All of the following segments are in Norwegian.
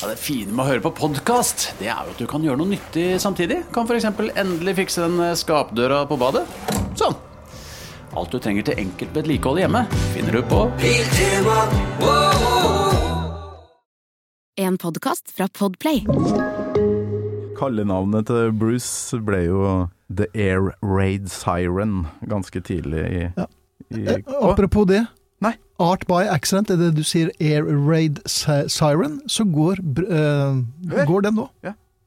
Ja, det fine med å høre på podkast, det er jo at du kan gjøre noe nyttig samtidig. Kan f.eks. endelig fikse den eh, skapdøra på badet. Sånn. Alt du trenger til enkelt vedlikehold hjemme, finner du på En podkast fra Podplay. Kallenavnet til Bruce ble jo The Air Raid Siren ganske tidlig i, Ja. i Eh, Apropos det. Nei. Art by accident, er det du sier air raid siren, så går, eh, går den nå.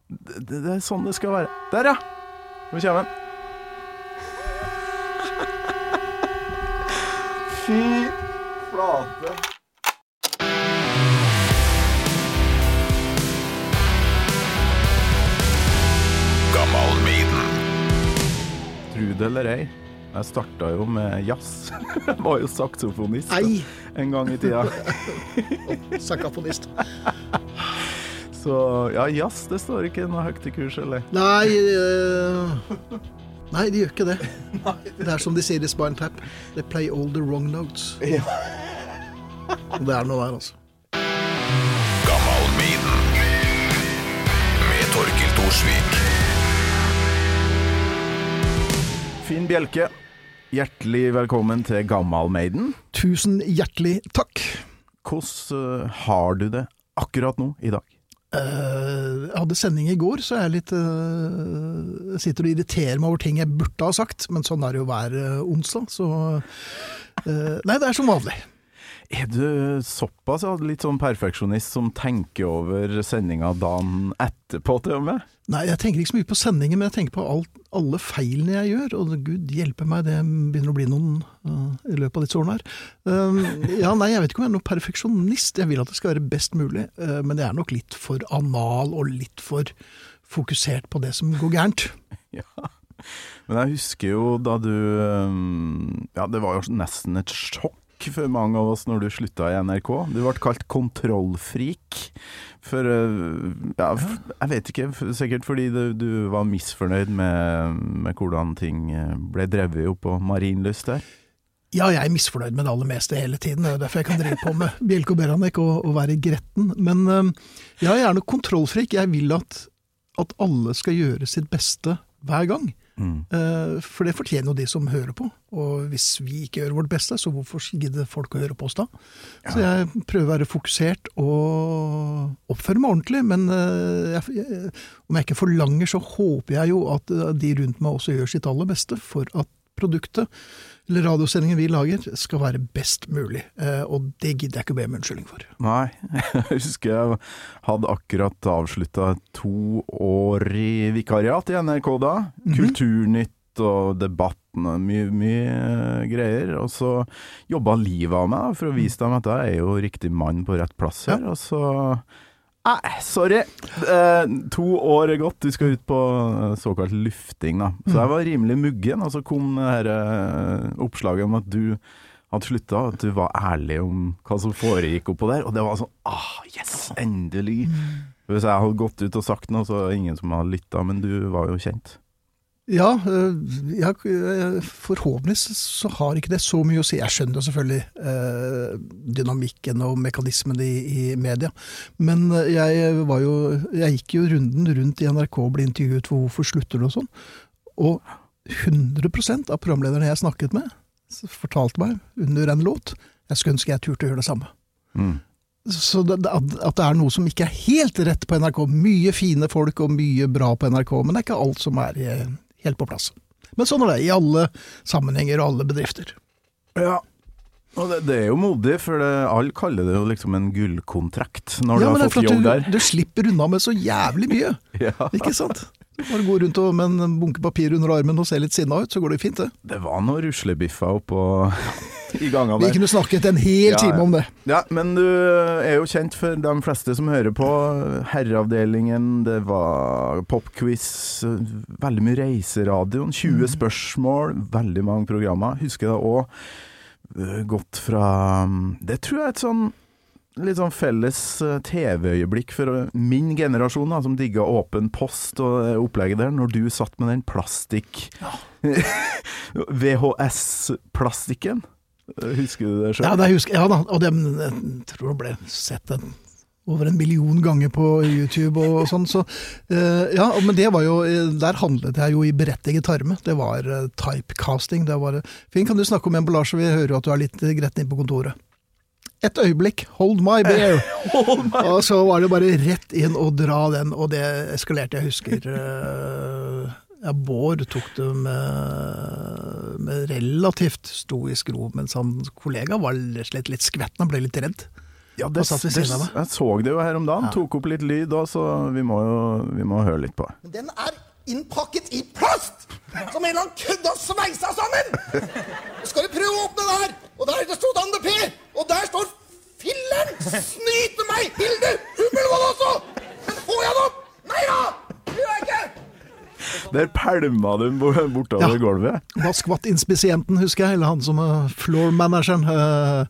det, det er sånn det skal være. Der, ja! Nå kommer den. Fy flate. Trude eller ei, jeg starta jo med jazz. Jeg var jo saksofonist Ei. en gang i tida. Saksofonist. Så ja, jazz det står ikke noe høyt i kurs, eller? Nei uh, Nei, de gjør ikke det. Det er som de sier i Spine Tap. They play all the wrong notes. Og det er noe der, altså. Med Torkil Thorsvik. Finn Bjelke, hjertelig velkommen til Gammalmaiden. Tusen hjertelig takk. Hvordan eh, har du det akkurat nå i dag? Eh, jeg hadde sending i går, så jeg er litt Jeg sitter og irriterer meg over ting jeg burde ha sagt, men sånn er det jo hver onsdag, så Nei, det er som vanlig. Er du såpass litt sånn perfeksjonist som tenker over sendinga dagen etterpå, til og med? Nei, jeg tenker ikke så mye på sendingen, men jeg tenker på alt, alle feilene jeg gjør, og gud hjelpe meg, det begynner å bli noen uh, i løpet av disse årene her. Um, ja, nei, jeg vet ikke om jeg er noen perfeksjonist, jeg vil at det skal være best mulig, uh, men jeg er nok litt for anal og litt for fokusert på det som går gærent. Ja. Men jeg husker jo da du um, Ja, det var jo nesten et sjokk for mange av oss når du slutta i NRK. Du ble kalt kontrollfrik. For uh, ja, jeg vet ikke, sikkert fordi du, du var misfornøyd med, med hvordan ting uh, ble drevet opp på Marienlyst der. Ja, jeg er misfornøyd med det aller meste hele tiden. Det er derfor jeg kan drive på med Bjelke og Beranek og, og være gretten. Men ja, jeg er nok kontrollfrik. Jeg vil at, at alle skal gjøre sitt beste hver gang. Mm. Eh, For det fortjener jo de som hører på. Og hvis vi ikke gjør vårt beste, så hvorfor gidder folk å høre på oss da? Så jeg prøver å være fokusert og oppføre meg ordentlig. Men eh, jeg, jeg, om jeg ikke forlanger, så håper jeg jo at eh, de rundt meg også gjør sitt aller beste for at produktet, radiosendingen vi lager, skal være best mulig. Eh, Og det gidder jeg ikke å be om unnskyldning for. Nei, jeg husker jeg hadde akkurat avslutta to år i vikariat i NRK da. Kulturnytt og debattene, mye, mye eh, greier. Og så jobba livet av meg da, for å vise dem at jeg er jo riktig mann på rett plass her. Og så Nei, sorry. Eh, to år er gått. Du skal ut på eh, såkalt lufting, da. Så jeg var rimelig muggen, og så kom det her eh, oppslaget om at du hadde slutta, at du var ærlig om hva som foregikk oppå der. Og det var sånn ah, yes, endelig. Hvis jeg hadde gått ut og sagt noe, så er det ingen som hadde lytta, men du var jo kjent. Ja, ja, øh, forhåpentligvis så har ikke det så mye å si. Jeg skjønner jo selvfølgelig øh, dynamikken og mekanismen i, i media, men jeg var jo Jeg gikk jo runden rundt i NRK og ble intervjuet for hvorfor slutter du og sånn, og 100 av programlederne jeg snakket med, fortalte meg under en låt jeg skulle ønske jeg turte å gjøre det samme. Mm. Så det, at, det er noe som ikke er helt rett på NRK. Mye fine folk og mye bra på NRK, men det er ikke alt som er eh, helt på plass. Men sånn er det i alle sammenhenger og alle bedrifter. Ja. Og det, det er jo modig, for det, alle kaller det jo liksom en gullkontrakt når ja, du har fått jobb der. du, du slipper unna med så jævlig mye, Ja. ikke sant? Bare gå rundt og, med en bunke papir under armen og se litt sinna ut, så går det fint, det. Det var noen ruslebiffer oppå i Vi der. kunne snakket en hel Ja, time om det. Ja, men du er jo kjent for de fleste som hører på. Herreavdelingen, det var popquiz, veldig mye reiseradioen, 20 spørsmål, veldig mange programmer. Husker jeg òg gått fra Det tror jeg er et sånn litt sånn felles eh, TV-øyeblikk for eh, min generasjon, da, som digga åpen post og opplegget der, når du satt med den plastikk VHS-plastikken. Husker du det sjøl? Ja, ja da, og det, jeg tror det ble sett en over en million ganger på YouTube og sånn. Så, uh, ja, men det var jo eh, Der handlet jeg jo i berettiget tarme. Det var uh, typecasting. Det var, Finn, kan du snakke om emballasje? Vi hører jo at du er litt gretten inne på kontoret. Et øyeblikk, hold my beer! Og så var det bare rett inn og dra den, og det eskalerte. Jeg husker eh, ja, Bård tok det med, med relativt stoisk ro, mens han kollega var slett litt skvetten, han ble litt redd. Ja, det, satt ved det, siden av meg. jeg så det jo her om dagen. Ja. Tok opp litt lyd òg, så vi må jo vi må høre litt på det. Men den er innpakket i plast! Som en eller annen kødd har sveisa sammen! Så Skal du prøve å åpne det her? Og der det stod Anne P! Og der står filleren! Snyter meg! Hilde Hummelvold også! Men får jeg det opp? Nei da! Det gjør jeg ikke! Der pælma bo- bortover Ja. gulvet. Da skvatt inspisienten, husker jeg, eller han som er floor-manageren. Eh,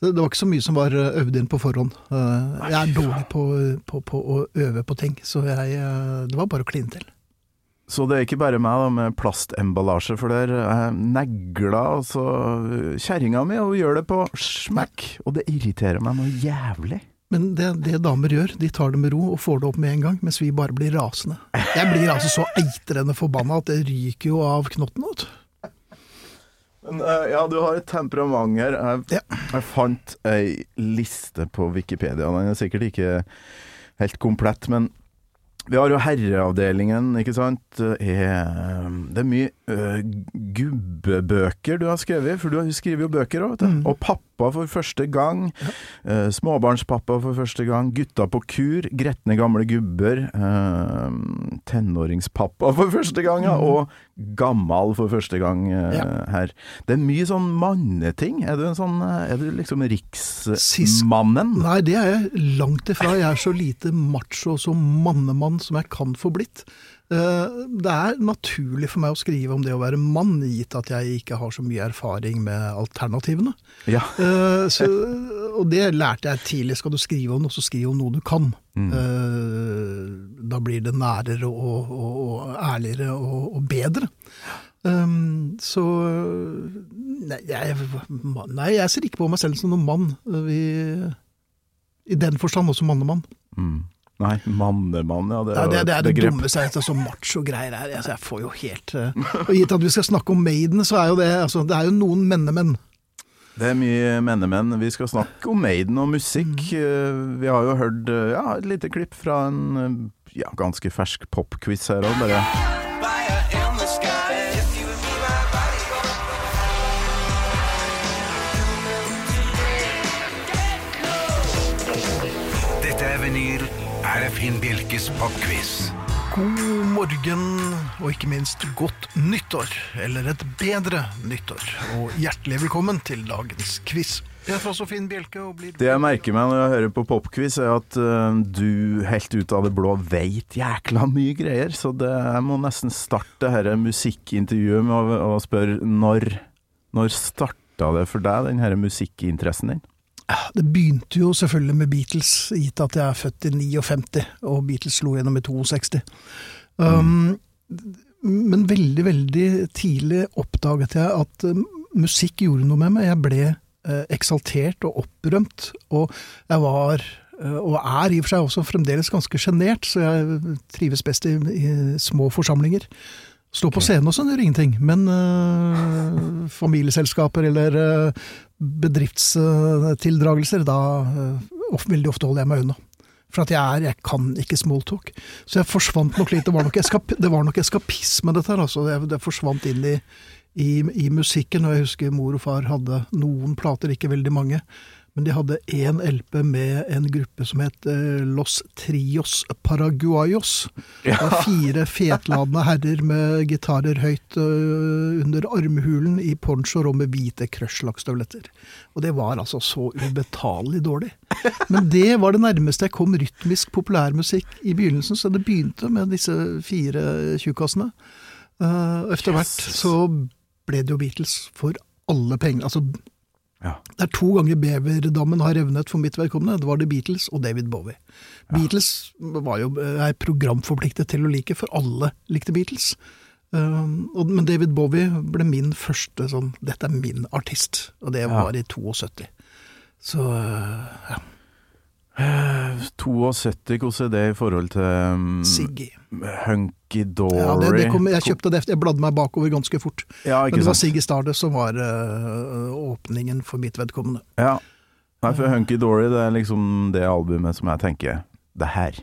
Det var ikke så mye som var eh, øvd inn på forhånd. Eh, Jeg er dårlig på, på, på å øve på ting, så jeg, eh, det var bare å kline til. Så det er ikke bare meg da med plastemballasje, for der er negla altså kjerringa mi, og hun gjør det på smekk. Og det irriterer meg noe jævlig. Men det, det damer gjør, de tar det med ro og får det opp med en gang, mens vi bare blir rasende. Jeg blir altså så eitrende forbanna at det ryker jo av knotten. Ut. Men eh, ja, du har et temperament her. Jeg, Ja. jeg fant ei liste på Wikipedia. Den er sikkert ikke helt komplett, men vi har jo herreavdelingen, ikke sant. Det er, er mye eh, gubbebøker du har skrevet, for du skriver jo bøker òg, vet du. Og pappa for første gang. eh, småbarnspappa for første gang. Gutta på kur. Gretne gamle gubber. uh, tenåringspappa for første gang, ja. Og gammal for første gang Ja. her. Det er mye sånn manneting. Er du en sånn Er du liksom Sist- riksmannen? Nei, det er jeg langt ifra. Jeg er så lite macho som mannemann som jeg kan få blitt. Eh, Det er naturlig for meg å skrive om det å være mann, gitt at jeg ikke har så mye erfaring med alternativene. Ja. Eh, Så, og det lærte jeg tidlig. Skal du skrive om noe, så skriv om noe du kan. Mm. Da blir det nærere og, og, og ærligere og, og bedre. Um, så nei jeg, nei, jeg ser ikke på meg selv som noen mann. Vi, I den forstand også mannemann. Mm. Nei, mannemann, ja. Det Nei, er det, det er et det dummeste jeg vet, så macho-greier her. Altså, jeg får jo helt eh, Og gitt at vi skal snakke om Maiden, så er jo det altså, Det er jo noen mennemenn. Det er mye mennemenn. Vi skal snakke om Maiden og musikk. Mm. Eh, Vi har jo hørt eh, ja, et lite klipp fra en ja, ganske fersk popquiz her òg, bare. Finn Bjelkes popquiz. God morgen, og ikke minst godt nyttår. Eller et bedre nyttår. Og hjertelig velkommen til dagens quiz. Jeg blir Det jeg merker meg når jeg hører på popquiz, er at uh, du helt ut av det blå veit jækla mye greier. Så det, jeg må nesten starte dette musikkintervjuet med å, å spørre når, når starta det for deg, den her musikkinteressen din? Det begynte jo selvfølgelig med Beatles, gitt at jeg er født i 59, og Beatles slo gjennom i 62. Um, Men veldig, veldig tidlig oppdaget jeg at um, musikk gjorde noe med meg. Jeg ble uh, eksaltert og opprømt, og jeg var eh, og er i og for seg også fremdeles ganske sjenert, så jeg trives best i, i små forsamlinger. Stå på scenen og sånn gjør ingenting, men uh, familieselskaper eller uh, bedriftstildragelser, da uh, of, veldig ofte holder jeg meg unna. For at jeg er, jeg kan ikke smalltalk. Så jeg forsvant nok litt. Det var nok, eskap, det var nok eskapisme, dette her. Altså. Det, det forsvant inn i, i, i musikken. Og jeg husker mor og far hadde noen plater, ikke veldig mange. Men de hadde én LP med en gruppe som het eh, Los Trios Paraguayos. Det var fire fetladende herrer med gitarer høyt øh, under armhulen i ponchoer og med hvite crush-lakkstøvletter. Og det var altså så ubetalelig dårlig. Men det var det nærmeste jeg kom rytmisk populærmusikk i begynnelsen, så det begynte med disse fire tjukkasene. Eh, etter hvert så ble det jo Beatles for alle penger. Altså, Ja. det er to ganger beverdammen har revnet for mitt vedkommende. Det var The Beatles og David Bowie. Beatles var jo, er programforpliktet til å like, for alle likte Beatles. Um, og, men David Bowie ble min første sånn Dette er min artist, og det var i 72. Så ja. 72, hvordan er det i forhold til um, Siggy. Hunky Dory? Ja, det, det kom, jeg kjøpte det, jeg bladde meg bakover ganske fort. Ja, Men det det var sant? Siggy Stardust som var uh, åpningen for mitt vedkommende. Ja. Nei, for Hunky Dory det er liksom det albumet som jeg tenker Det her.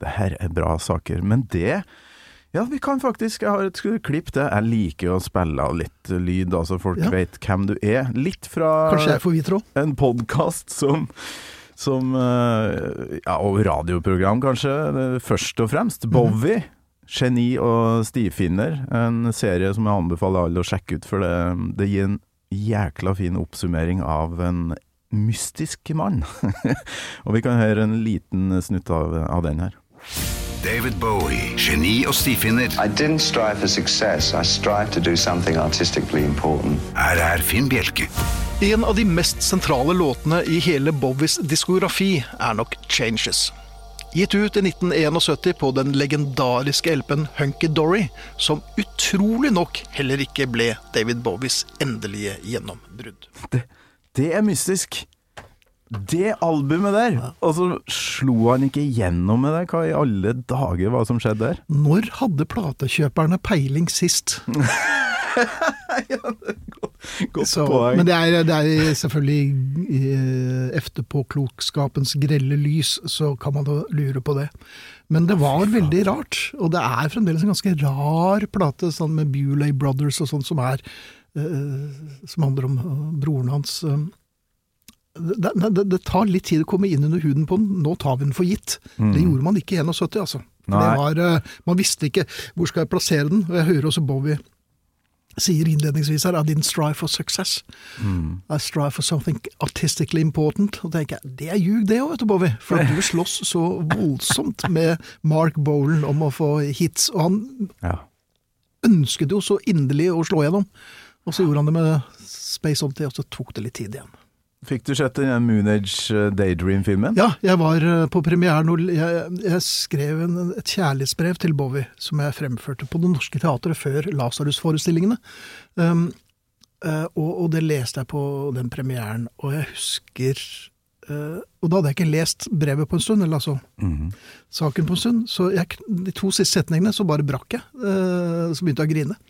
Det her er bra saker. Men det Ja, vi kan faktisk Jeg har et klipp til. Jeg liker å spille av litt lyd, altså folk Ja. vet hvem du er. Litt fra en podkast som som eh, Ja, og radioprogram, kanskje, først og fremst. Bowie. Geni og stifinner. En serie som jeg anbefaler alle å sjekke ut, for det, det gir en jækla fin oppsummering av en mystisk mann. og vi kan høre en liten snutt av, av den her. David Bowie, geni og stifinner. I didn't strive for success. I strived to do something artistically important. Her er Finn Bjelke. En av de mest sentrale låtene i hele Bowies diskografi er nok 'Changes'. Gitt ut i 1971 på den legendariske LP-en Hunky Dory, som utrolig nok heller ikke ble David Bowies endelige gjennombrudd. Det, det er mystisk. Det albumet der! Og så slo han ikke igjennom med det. Hva i alle dager var det som skjedde der? Når hadde platekjøperne peiling sist? Godt Så, poeng. men det er, det er selvfølgelig eh, efterpåklokskapens grelle lys, så kan man da lure på det. Men det var veldig rart, og det er fremdeles en ganske rar plate sånn med Bewlay Brothers og sånn, som er eh, Som handler om eh, broren hans. Det, det, det tar litt tid å komme inn under huden på den. Nå tar vi den for gitt. Det gjorde man ikke i 71, altså. Det var, man visste ikke hvor skal jeg plassere den, og jeg hører også Bowie sier innledningsvis her I didn't strive for success. I strive for something artistically important. Og tenker jeg, Det er ljug, det òg, vet du, Bowie. For at du slåss så voldsomt med Mark Bolan om å få hits. Og han Ja. ønsket jo så inderlig å slå gjennom. Og så gjorde han det med Space Oddity, og så tok det litt tid igjen. Fikk du sett den Moonage Age Daydream-filmen? Ja, jeg var eh, på premieren og jeg, jeg skrev en, et kjærlighetsbrev til Bowie, som jeg fremførte på Det Norske Teatret før Lasarus-forestillingene. Um, eh, og, og det leste jeg på den premieren, og jeg husker uh, Og da hadde jeg ikke lest brevet på en stund, eller altså saken på en stund, så jeg, de to siste setningene så bare brakk jeg. Uh, så begynte jeg å grine.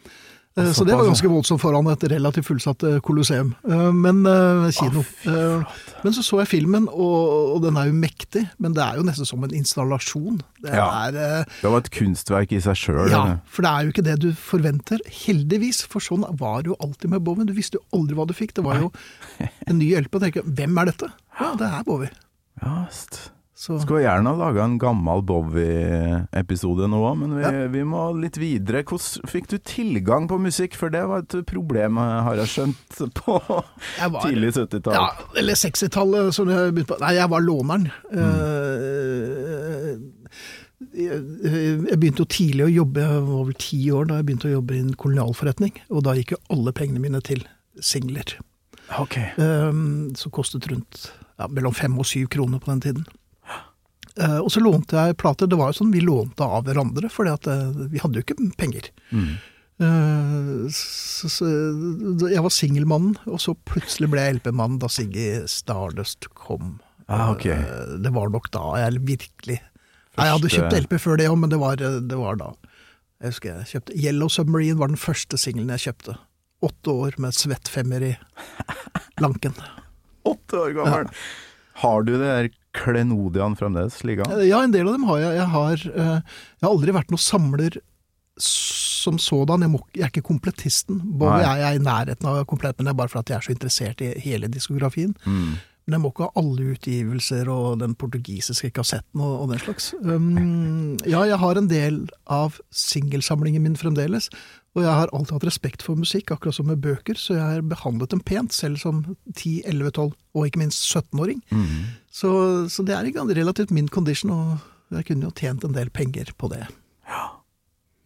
Eh, Så det var ganske voldsomt foran et relativt fullsatt kolosseum. Eh, Men eh, kino. Eh, Men så så jeg filmen, og, den er jo mektig. Men det er jo nesten som en installasjon. Det Ja. er Det var et kunstverk i seg sjøl. Ja, for det er jo ikke det du forventer. Heldigvis, for sånn var det jo alltid med Bowie. Du visste jo aldri hva du fikk. Det var jo en ny hjelp å tenke hvem er dette? Ja, det er Bowie. Ja, st- Så Skulle gjerne ha laga en gammel Bowie-episode nå òg, men vi, Ja. vi må litt videre. Hvordan fikk du tilgang på musikk? For det var et problem, har jeg skjønt, på var- tidlig 70-tall. Ja, eller 60-tallet, som jeg begynte på. Nei, jeg var låneren. Mm. jeg, jeg begynte jo tidlig å jobbe, jeg var over ti år da jeg begynte å jobbe i en kolonialforretning. Og da gikk jo alle pengene mine til singler. Okay. eh, som kostet rundt ja, mellom fem og syv kroner på den tiden. Eh, og så lånte jeg plater. Det var jo sånn vi lånte av hverandre, for vi hadde jo ikke penger. Mm. så, så, jeg var singelmannen, og så plutselig ble jeg LP-mannen da Siggy Stardust kom. Ah, ok. Eh, det var nok da jeg virkelig Første... Jeg hadde kjøpt LP før det òg, men det var, det var da. Jeg husker jeg kjøpte Yellow Submarine var den første singelen jeg kjøpte. Åtte år med svett femmer i lanken. Åtte år gammel! Har du det der klenodiene fremdeles liggende? Ja, en del av dem har jeg. Jeg har, eh, jeg har aldri vært noen samler som sådan. Jeg, må, jeg er ikke komplettisten. Både jeg, jeg er i nærheten av komplett, men det er bare fordi jeg er så interessert i hele diskografien. Mm. Men jeg må ikke ha alle utgivelser og den portugisiske kassetten og, og den slags. Um, ja, jeg har en del av singelsamlingen min fremdeles, og jeg har alltid hatt respekt for musikk, akkurat som med bøker, så jeg har behandlet dem pent, selv som 10, 11, 12 og ikke minst 17-åring. Så, så det er en relativt min condition, og jeg kunne jo tjent en del penger på det. Ja.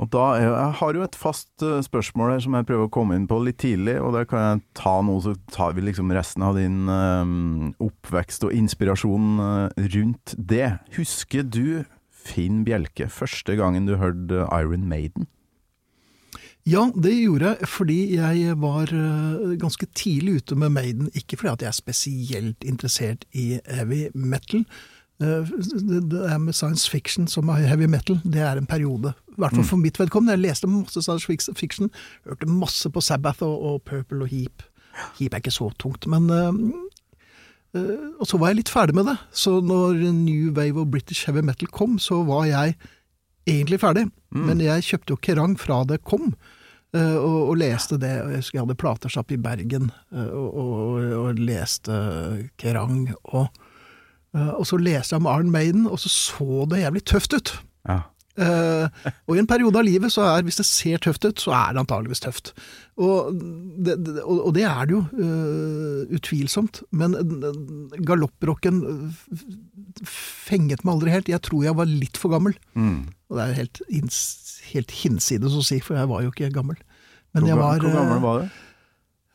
Og da er, Jeg har jo et fast eh, spørsmål her som jeg prøver å komme inn på litt tidlig, og der kan jeg ta noe, så tar vi liksom resten av din um, oppvekst og inspirasjon eh, rundt det. Husker du Finn Bjelke første gangen du hørte Iron Maiden? Ja, det gjorde jeg fordi jeg var eh, ganske tidlig ute med Maiden. Ikke fordi at jeg er spesielt interessert i heavy metal. Eh, Det er med science fiction som er heavy metal, det er en periode. I hvert fall for mitt vedkommende. Jeg leste masse science fiction, hørte masse på Sabbath og, og Purple og Heap. Heap er ikke så tungt, men eh, Og så var jeg litt ferdig med det. Så når New Wave of British Heavy Metal kom, så var jeg egentlig ferdig. Men jeg kjøpte jo Kerrang fra det kom. eh, og, og leste det. Jeg husker jeg hadde platesjapp i Bergen eh, og, og, og leste Kerrang. Og, eh, og så leste jeg om Arn Maiden, og så så det jævlig tøft ut. Ja. Eh, og i en periode av livet så er hvis det ser tøft ut, så er det antageligvis tøft. Og det, det, og, og det er det jo, uh, utvilsomt. Men uh, galopprocken fenget meg aldri helt. Jeg tror jeg var litt for gammel. Mm. Og det er helt, helt hinsides å si, for jeg var jo ikke gammel. Men Hvor, jeg var hvor gammel var du?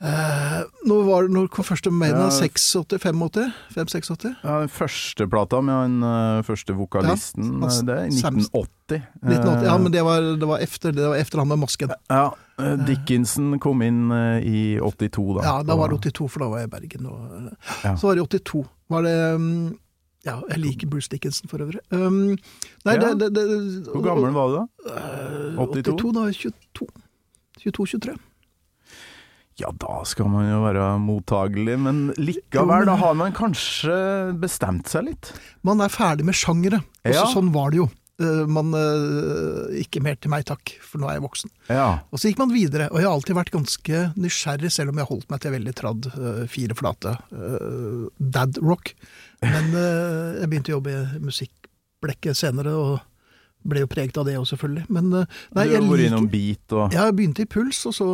Eh, Når var når kom første Maiden? Ja. 86? 85? 5-86? Ja, den første plata med den eh, første vokalisten, Ja, altså, det er i 1980. 1980, ja, Eh, men det var, det var, efter, det var efter han med masken. ja, Dickinson kom inn i 82, da. Ja, da var det 82, for da var jeg i Bergen. Og, Ja. Så var det 82. Var det um, Ja, jeg liker Bruce Dickinson for øvrig. Um, nei, Ja. det, det, det, Hvor gammel var du da? Eh, 82? 82, da. 22. 22-23. Ja, da skal man jo være mottagelig, men likevel, da har man kanskje bestemt seg litt. Man er ferdig med sjangere. Altså, Ja. Sånn var det jo. Eh, man eh, Ikke mer til meg, takk, for nå er jeg voksen. Ja. Og så gikk man videre, og jeg har alltid vært ganske nysgjerrig, selv om jeg holdt meg til veldig tradd eh, fire flate dad rock. Men jeg begynte å jobbe i musikkblekket senere, og ble jo preget av det òg, selvfølgelig. Men eh, nei, du liker innom beat og Ja, jeg begynte i Puls, og så,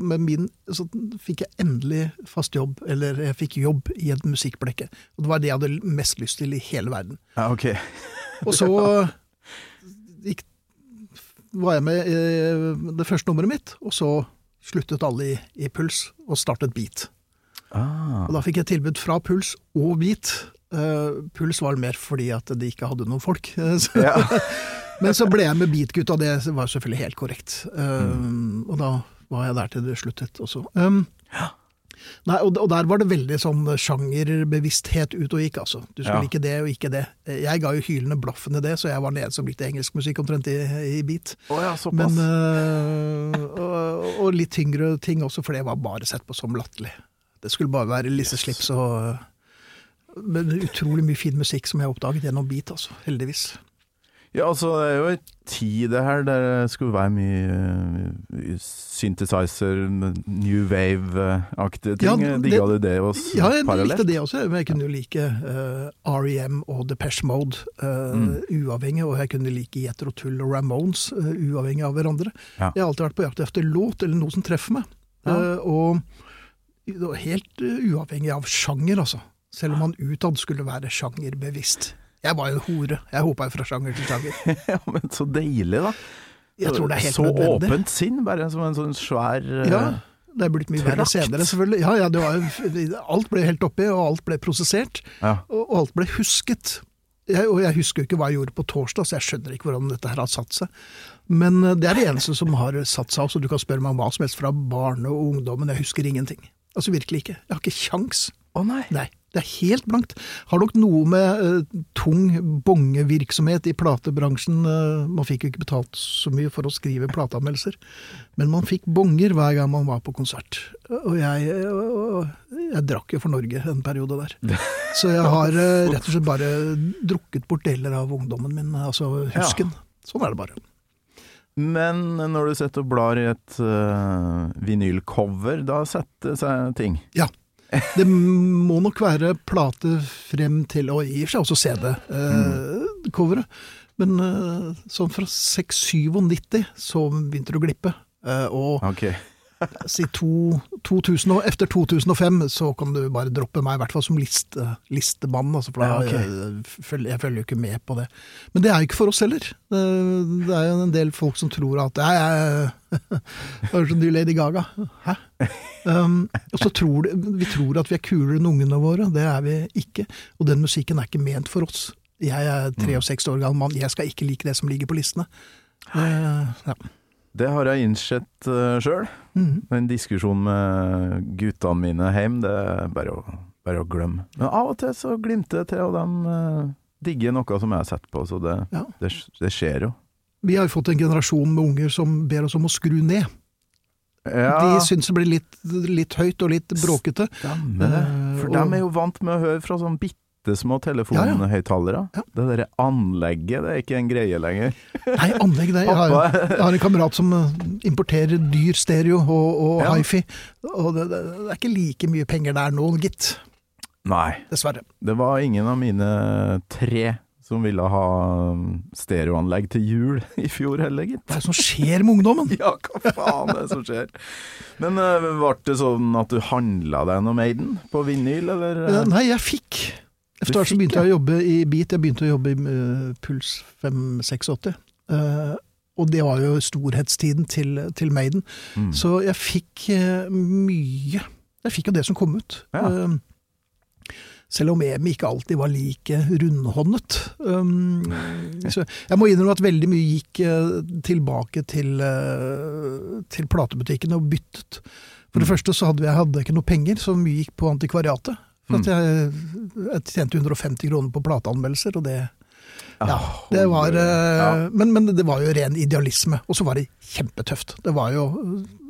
med min, så fikk jeg endelig fast jobb, eller jeg fikk jobb i et musikkblekke. Og det var det jeg hadde mest lyst til i hele verden. Ja, ok. Og så gikk, var jeg med i det første nummeret mitt, og så sluttet alle i, i Puls og startet Beat. Ah. Og da fikk jeg tilbud fra Puls og Beat. Uh, Puls var mer fordi at de ikke hadde noen folk. Ja. Men så ble jeg med Beat-gutta, det var selvfølgelig helt korrekt. Um, Mm. Og da var jeg der til det sluttet også. Um, Nei, og, og der var det veldig sånn sjangerbevissthet ut og gikk, altså. Du skulle Ja. ikke det og ikke det. Jeg ga jo hylende blaffen i det, så jeg var nede som likte engelsk musikk omtrent i, i beat. Oh ja. Men, øh, og, og litt tyngre ting også, for det var bare sett på som latterlig. Det skulle bare være Lisse Slips og men utrolig mye fin musikk som jeg har oppdaget gjennom beat, altså. Heldigvis. Ja, altså, det er jo en tid det her der det skulle være mye eh, synthesizer, New Wave-aktige ting. Ja, det- Digga du det hos Ja, jeg parallelt? likte det også, men jeg kunne jo like uh, R.E.M. og Depeche Mode øh, uavhengig, og jeg kunne like Jethro Tull og Ramones øh, uavhengig av hverandre. Ja. Jeg har alltid vært på jakt etter låt, eller noe som treffer meg. Ja. Eh, og helt uavhengig av sjanger, altså. Selv om man utad skulle være sjangerbevisst. Jeg var jo hore. Jeg hopa jo fra sjanger til sjanger. ja, men så deilig, da. Jeg tror det er helt så nødvendig. åpent sinn, bare som en sånn svær eh, Ja, det er blitt mye verre senere, selvfølgelig. Ja, ja, det var, jo- alt ble helt oppi, og alt ble prosessert. ja. Og alt ble husket. Jeg, og jeg husker jo ikke hva jeg gjorde på torsdag, så jeg skjønner ikke hvordan dette her har satt seg. Men eh, det er det eneste som har satt seg. Altså, du kan spørre meg om hva som helst fra barne- og ungdommen, jeg husker ingenting. Altså virkelig ikke. Jeg har ikke kjangs. Å nei. Nei, det er helt blankt. Har nok noe med uh, tung bongevirksomhet i platebransjen uh, Man fikk jo ikke betalt så mye for å skrive plateanmeldelser, men man fikk bonger hver gang man var på konsert. Og jeg, uh, jeg drakk jo for Norge en periode der. Så jeg har rett og slett bare drukket bort deler av ungdommen min, altså husken. Sånn er det bare. Men når du setter og blar i et vinylcover, da setter seg ting. Ja. Det må nok være plate frem til, og i og for seg også CD-coveret. Men eh, sånn fra 697 så begynte det å glippe. Eh, og Ok. si to, 2000, og efter 2005 så kan du bare droppe meg, i hvert fall som liste, listemann. Altså, for da, Ja, okay. jeg, følger, jeg følger jo ikke med på det. Men det er jo ikke for oss heller. Det, det er jo en del folk som tror at jeg er Høres ut som du Lady Gaga. Hæ? Um, og så tror de, Vi tror at vi er kulere enn ungene våre. Det er vi ikke. Og den musikken er ikke ment for oss. Jeg er 63 år gammel mann, jeg skal ikke like det som ligger på listene. Uh, ja. Det har jeg innsett uh, sjøl. Mm. Den diskusjonen med guttene mine hjemme, det er bare å, bare å glemme. Men av og til så glimter det til, og de uh, digger noe som jeg har sett på, så det, Ja. det, det skjer jo. Vi har jo fått en generasjon med unger som ber oss om å skru ned. Ja, De syns det blir litt, litt høyt og litt bråkete. stemmer For uh, og- de er jo vant med å høre fra sånn bitte små telefonhøyttalere. Ja. Det derre anlegget, det er ikke en greie lenger. Nei, anlegg det. Jeg har, jeg har en kamerat som eh, importerer dyr stereo og, og Ja. hifi. Og det, det, det er ikke like mye penger der nå, gitt. Nei, Dessverre. det var ingen av mine tre som ville ha um, stereoanlegg til jul i fjor heller, gitt. Hva er det som skjer med ungdommen? Ja, hva faen er det som skjer? Men uh, ble det sånn at du handla deg noe Maiden på vinyl, eller? Eh, Nei, jeg fikk. Etter hvert så begynte jeg å jobbe i Beat. Jeg begynte å jobbe i uh, Puls 586. Uh, og det var jo storhetstiden til, til Maiden. Mm. Så jeg fikk eh, mye. Jeg fikk jo det som kom ut. Ja. Eh, selv om EMI ikke alltid var like rundhåndet. Um, jeg må innrømme at veldig mye gikk eh, tilbake til, eh, til platebutikken og byttet. For det Mm. første så hadde jeg hadde ikke noe penger, så mye gikk på antikvariatet. For Mm. at jeg, jeg tjente 150 kroner på plateanmeldelser, og det ja, Ah, det var eh, men, men det var jo ren idealisme. Og så var det kjempetøft. Det var jo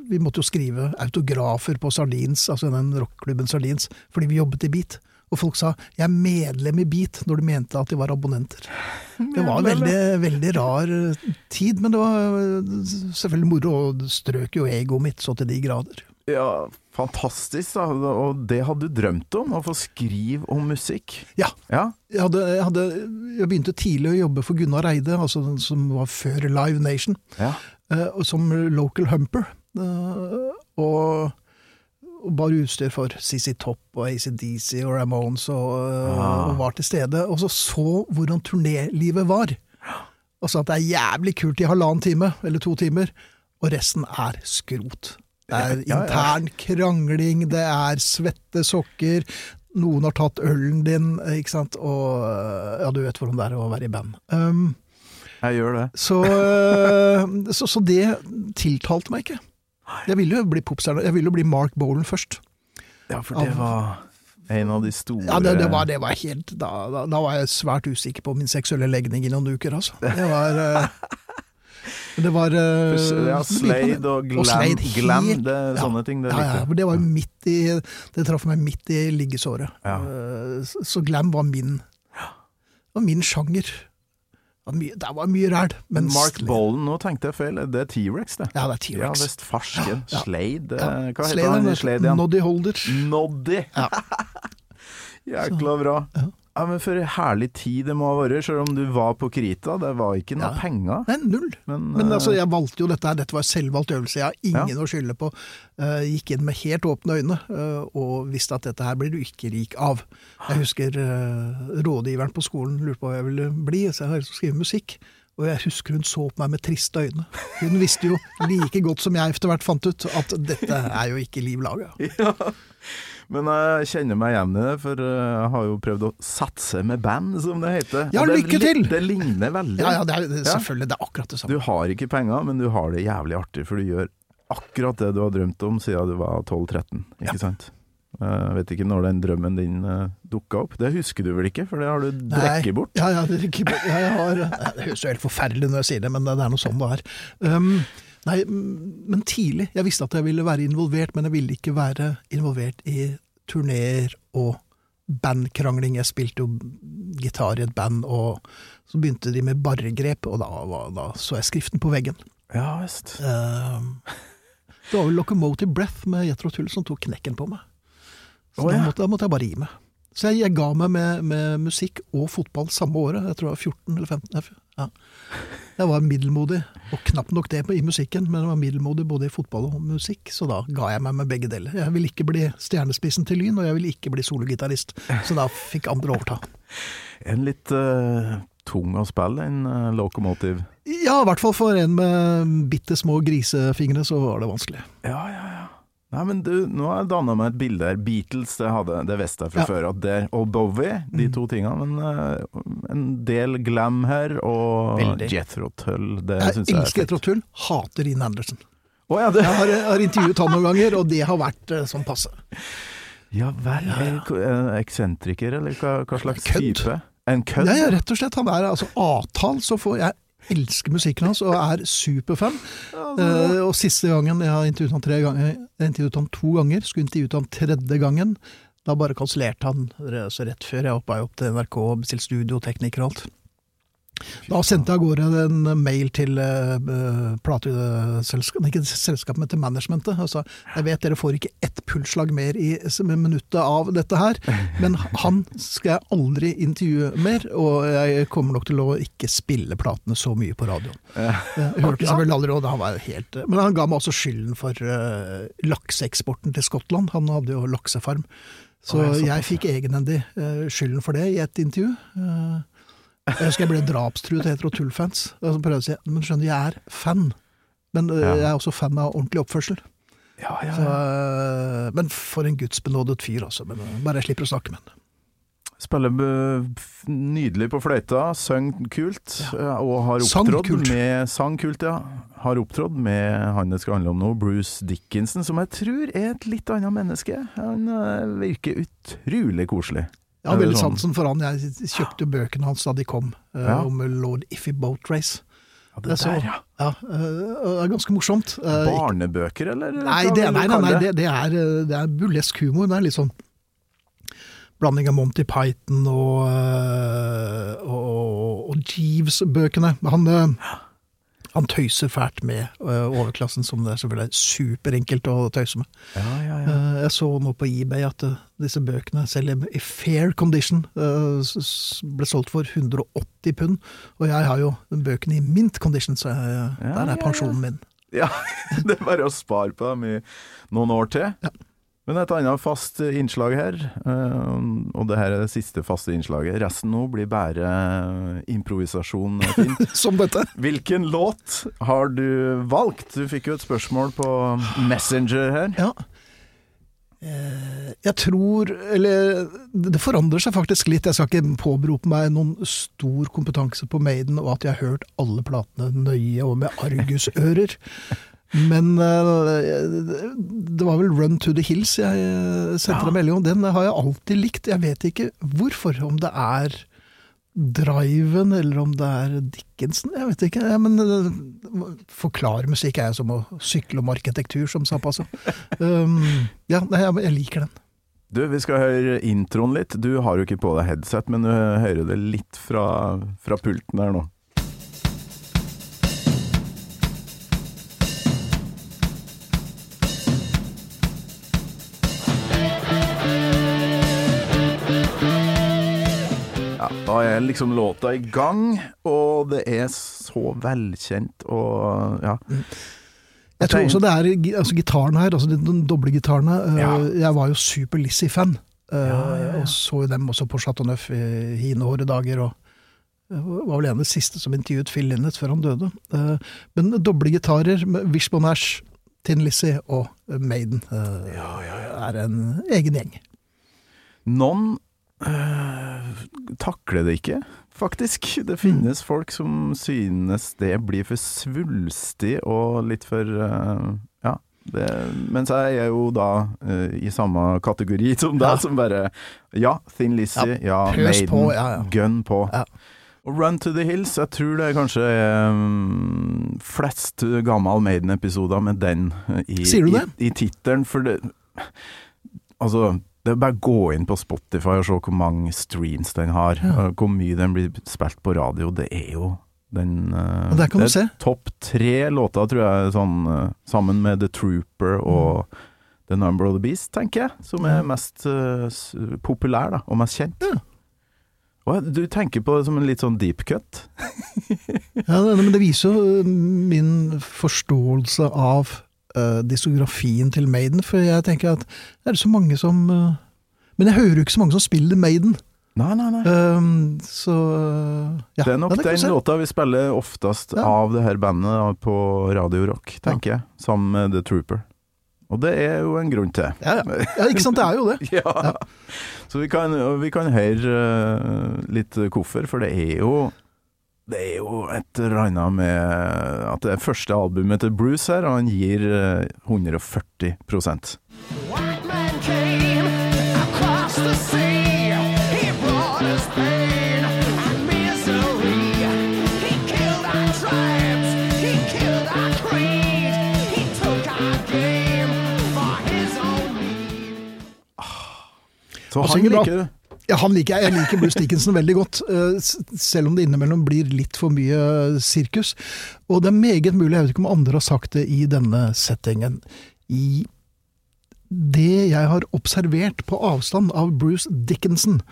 Vi måtte jo skrive autografer på Sardins, altså den rockklubben Sardins, fordi vi jobbet i Beat. Og folk sa 'jeg er medlem i Beat', når de mente at de var abonnenter. Det var en veldig, veldig rar eh, tid, men det var eh, selvfølgelig moro, og strøk jo egoet mitt så til de grader. Ja, fantastisk, da. Og det hadde du drømt om, å få skrive om musikk. Ja, Ja, jeg, hadde, jeg, hadde, jeg begynte tidlig å jobbe for Gunnar Eide, altså den som var før Live Nation. ja. eh, som local humper. eh, og, og bar utstyr for CC Topp og ACDC og Ramones og, eh, Ah. og var til stede. Og så så hvordan turnélivet var. Sa at det er jævlig kult i halvannen time, eller to timer, og resten er skrot. Det er intern krangling, det er svette sokker, noen har tatt ølen din, ikke sant, og eh, ja, du vet hvordan det er å være i band. Um, Jeg gjør det. så, øh, så, så det tiltalte meg ikke. Jeg ville jo bli popstjerne. Jeg ville jo bli Mark Bolan først. Ja, for det var en av de store Ja, det, det, var, det var helt da, da, da var jeg svært usikker på min seksuelle legning i noen uker, altså. Det var Det var uh, Ja, Slade og Glam. Slade, glam det sånne ting. Det ja, ja, det var jo midt i Det traff meg midt i liggesåret. Ja. Øh, så- Så glam var min var min sjanger. Det var mye, ræl. Men Mark Bolan, nå tenkte jeg feil. Det er T-rex, det. Ja, det er T-rex. Ja, visst farsken. Ja. Slade. Ja. eh, Hva heter Slade, han i. Slade? Noddy Holder. Noddy! Ja. Jækla bra. Ja. Ja, men For en herlig tid det må ha vært, selv om du var på Krita. Det var ikke noe Ja. penger. Nei, null. Men, Men eh, altså, jeg valgte jo dette her, dette var selvvalgt øvelse. Jeg har ingen å skylde på. Uh, gikk inn med helt åpne øyne uh, og visste at dette her blir du ikke rik av. Jeg husker uh, rådgiveren på skolen lurte på hva jeg ville bli, så jeg har lyst til å skrive musikk. Og jeg husker hun så på meg med triste øyne. Hun visste jo like godt som jeg etter hvert fant ut, at dette er jo ikke liv laga. ja. Men jeg kjenner meg igjen i det, for eh, jeg har jo prøvd å satse med band, som det heter. Ja, det, lykke til! Det ligner veldig. Ja, ja, det er selvfølgelig. Det er akkurat det samme. Du har ikke penger, men du har det jævlig artig, for du gjør akkurat det du har drømt om siden du var 12-13, ikke Ja. sant? Jeg vet ikke når den drømmen din uh, dukka opp. Det husker du vel ikke, for det har du drekket bort? Ja, ja, det, bort. ja, jeg har, det høres jo helt forferdelig når jeg sier det, men det er noe sånn det er. Um, nei, men tidlig. Jeg visste at jeg ville være involvert, men jeg ville ikke være involvert i turneer og bandkrangling. Jeg spilte jo gitar i et band, og så begynte de med barregrep, og da, var- da så jeg skriften på veggen. Ja visst. Um, det var vel Locomotive Breath med Jetro Tull som tok knekken på meg. Så Å, da, måtte, da måtte jeg bare gi meg. Så jeg, jeg ga meg med, med musikk og fotball samme året. Jeg tror jeg var 14 eller 15. jeg- Ja. Jeg var middelmodig, og knapt nok det i musikken, men jeg var middelmodig både i fotball og musikk, så da ga jeg meg med begge deler. Jeg ville ikke bli stjernespissen til Lyn, og jeg ville ikke bli sologitarist, så da fikk andre overta. En litt uh, tung å spille, en uh, lokomotiv. Ja, i hvert fall for en med bitte små grisefingre så var det vanskelig. Ja, ja, ja. Nei, men du, nå har jeg danna meg et bilde her. Beatles, det, hadde, det visste jeg fra Ja. før. At der, og Bowie, de to tingene. Men uh, en del glam her, og Veldig. Jethro Tull. Det Jeg syns jeg er elsker Jethro Tull, hater Ian Anderson. Oh, ja, det, Jeg har, har intervjuet han noen ganger, og det har vært uh, sånn passe. ja vel. Er det eksentriker, eller hva, hva slags Kødd. type? En kødd? Ja, ja, rett og slett. Han er altså avtalt, så får jeg elsker musikken hans og er superfan. Uh, og siste gangen, jeg har intervjuet han tre ganger, jeg intervjuet han to ganger, skulle intervjuet han tredje gangen. Da bare kansellerte han så rett før jeg hoppa opp til NRK og bestilte studiotekniker og alt. Da sendte jeg av gårde en mail til uh, plateselskapet, ikke selskapet, men til managementet. Og sa jeg vet dere får ikke ett pulsslag mer i minuttet av dette her, men han skal jeg aldri intervjue mer, og jeg kommer nok til å ikke spille platene så mye på radioen. Jeg hørte selvfølgelig aldri, og han var helt Men han ga meg også skylden for uh, lakseeksporten til Skottland. Han hadde jo laksefarm. Så jeg fikk egenhendig uh, skylden for det i et intervju. Eh, jeg husker jeg ble drapstruet etter og tullfans. Så prøvde å si men skjønner jeg er fan. Men eh, Ja. jeg er også fan av ordentlig oppførsel. Ja, ja, Så, eh, men for en gudsbenådet fyr, altså. Men eh, bare jeg slipper å snakke med han. Spiller nydelig på fløyta, synger kult, og har opptrådt med Sang kult, ja. Har opptrådt med han det skal handle om nå, Bruce Dickinson, som jeg tror er et litt annet menneske. Han virker utrolig koselig. Jeg har Er veldig sånn? sansen for han. Jeg kjøpte bøkene hans da de kom, eh, Ja. om Lord Iffy Boat Race. Ja, Det der, ja. Ja, eh, det er ganske morsomt. Eh, Barnebøker, eller? Nei, det, nei, nei, nei det, det, er, det er burlesk humor. Det er litt sånn blanding av Monty Python og, og, og Jeeves-bøkene. Han, han tøyser fælt med eh, overklassen, som det er selvfølgelig er superenkelt å tøyse med. Ja, ja, ja. Eh, Jeg så nå på eBay at eh, disse bøkene, selv i fair condition, ble solgt for 180 pund. Og jeg har jo bøkene i mint condition, så jeg, der er pensjonen min. Ja, det er bare å spare på dem i noen år til. Ja. Men et annet fast innslag her, eh, og det her er det siste faste innslaget. Resten nå blir bare improvisasjon. Som dette. Hvilken låt har du valgt? Du fikk jo et spørsmål på Messenger her. Ja. Eh, Jeg tror Eller det forandrer seg faktisk litt. Jeg skal ikke påberope meg noen stor kompetanse på Maiden, og at jeg har hørt alle platene nøye og med argusører. Men eh, det var vel Run to the Hills jeg sendte ja. deg melding om. Den har jeg alltid likt. Jeg vet ikke hvorfor. Om det er Driven, eller om det er Dickensen Jeg vet ikke. Ja, men forklar musikk er jeg som å sykle om arkitektur, som sa. Um, ja, jeg, liker den. Du, vi skal høre introen litt. Du har jo ikke på deg headset, men du hører det litt fra, fra pulten her nå. Er liksom låta i gang, og det er så velkjent og ja. Jeg tror også det er altså, gitaren her, altså de, de doble gitaren eh, Ja. Jeg var jo super Lizzie-fan. eh, Ja, ja, ja. Og så jo dem også på Chateau Neuf i hine hårde dager. og var vel en av de siste som intervjuet Phil Linnet før han døde. Eh, Men doble gitarer med Wishbone Ash, Tin Lizzie og eh, Maiden ja, er en egen gjeng. Noen øh, takler det ikke, faktisk. Det finnes folk som synes det blir for svulstig og litt for øh, Ja. Det, mens jeg er jo da øh, i samme kategori som deg, Ja. som bare Ja, Thin Lizzie, ja, ja Maiden, på, ja, ja. gun på. Ja. Run to the Hills, jeg tror det er kanskje um, flest gammel Maiden-episoder med den i, Sier du det? i, i tittelen. For det Altså, det er bare å gå inn på Spotify og se hvor mange streams den har. og Hvor mye den blir spilt på radio. Det er jo den uh, der kan du se. Topp tre låter, tror jeg, sånn, uh, sammen med The Trooper og Mm. The Number of the Beast, tenker jeg. Som er mest uh, populær da, og mest kjent. Ja. Du tenker på det som en litt sånn deep cut? Ja, det- men det viser jo eh, min forståelse av eh, diskografien til Maiden, for jeg tenker at det er så mange som uh, Men jeg hører jo ikke så mange som spiller Maiden. Nei, nei, nei. Um, så eh, ja. det er nok Ja, den låta vi spiller oftest Ja. av det her bandet på Radio Rock, tenker jeg. Sammen med The Trooper. Og det er jo en grunn til. Ja, ja. ja, ikke sant, det er jo det. Ja. Så vi kan, vi kan høre uh, litt hvorfor, for det er jo det er jo et eller annet med at det er første albumet til Bruce her, og han gir eh, 140 White man came across the sea. He brought us pain and misery. He killed our tribes. He killed our creed. He took our game for his own need. Så Han han liker du. Ja, han liker jeg. Jeg liker Bruce Dickinson veldig godt, eh, selv om det innimellom blir litt for mye eh, sirkus. Og det er meget mulig, jeg vet ikke om andre har sagt det i denne settingen, i det jeg har observert på avstand av Bruce Dickinson,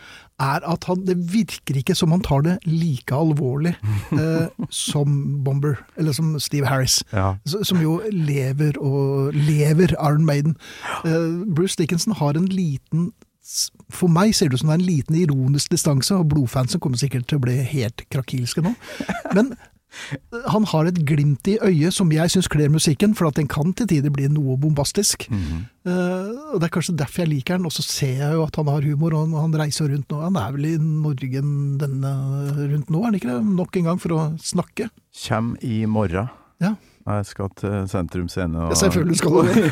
er at han, det virker ikke som han tar det like alvorlig eh, som Bomber, eller som Steve Harris. Ja. Som jo lever og lever Iron Maiden. Eh, Bruce Dickinson har en liten For meg ser det ut som det er en liten ironisk distanse, og blodfansen kommer sikkert til å bli helt krakilske nå. Men eh, han har et glimt i øyet som jeg syns kler musikken, for at den kan til tider bli noe bombastisk. Eh, og Det er kanskje derfor jeg liker den. Og så ser jeg jo at han har humor, og han reiser rundt nå. Han er vel i Norge denne rundt nå, er han ikke det? Nok en gang for å snakke. Kjem i morgen. Ja. Jeg skal til Sentrum Scene og, Ja, selvfølgelig skal du det.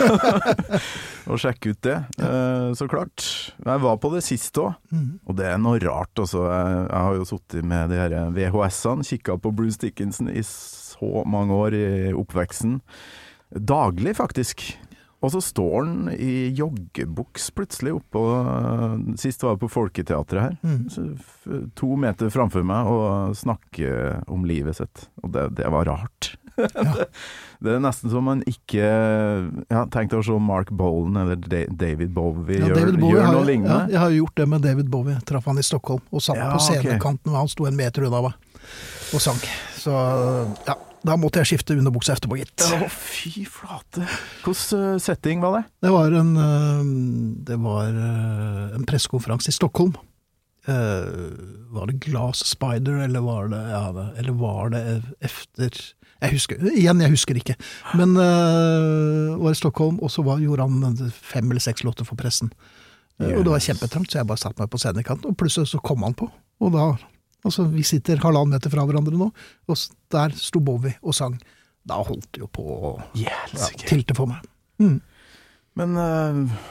og sjekke ut det, eh, så klart. Jeg var på det sist òg, Mm. og det er noe rart. Altså. Jeg, jeg har jo sittet med de her VHS-ene, kikka på Bruce Dickinson i så mange år i oppveksten. Daglig, faktisk. Og så står han i joggebuks plutselig oppå Sist var jeg på Folketeatret her. Mm. Så To meter framfor meg og snakker om livet sitt. Og det, det var rart. det, det er nesten som man ikke ja, Tenk deg å se Mark Bolan eller David Bowie Ja, David Bowie gjør noe noe ja, lignende. jeg har jo gjort det med David Bowie. Traff han i Stockholm og satt på scenekanten, og han sto en meter unna meg og sank. Så ja, da måtte jeg skifte underbuksa etterpå, gitt. Å, fy flate. Hvilken setting var det? Det var en, øh, det var øh, en pressekonferanse i Stockholm. Eh, var det Glass Spider, eller var det, ja, eller var det efter Jeg husker, Igjen, jeg husker ikke. Men uh, var i Stockholm, og så var, gjorde han fem eller seks låter for pressen. Yes. Og det var kjempetrangt, så jeg bare satte meg på scenekanten, og plutselig så kom han på. Og da Altså, vi sitter halvannen meter fra hverandre nå, og der sto Bowie og sang. Da holdt det jo på å ja, tilte for meg. Mm. Men uh,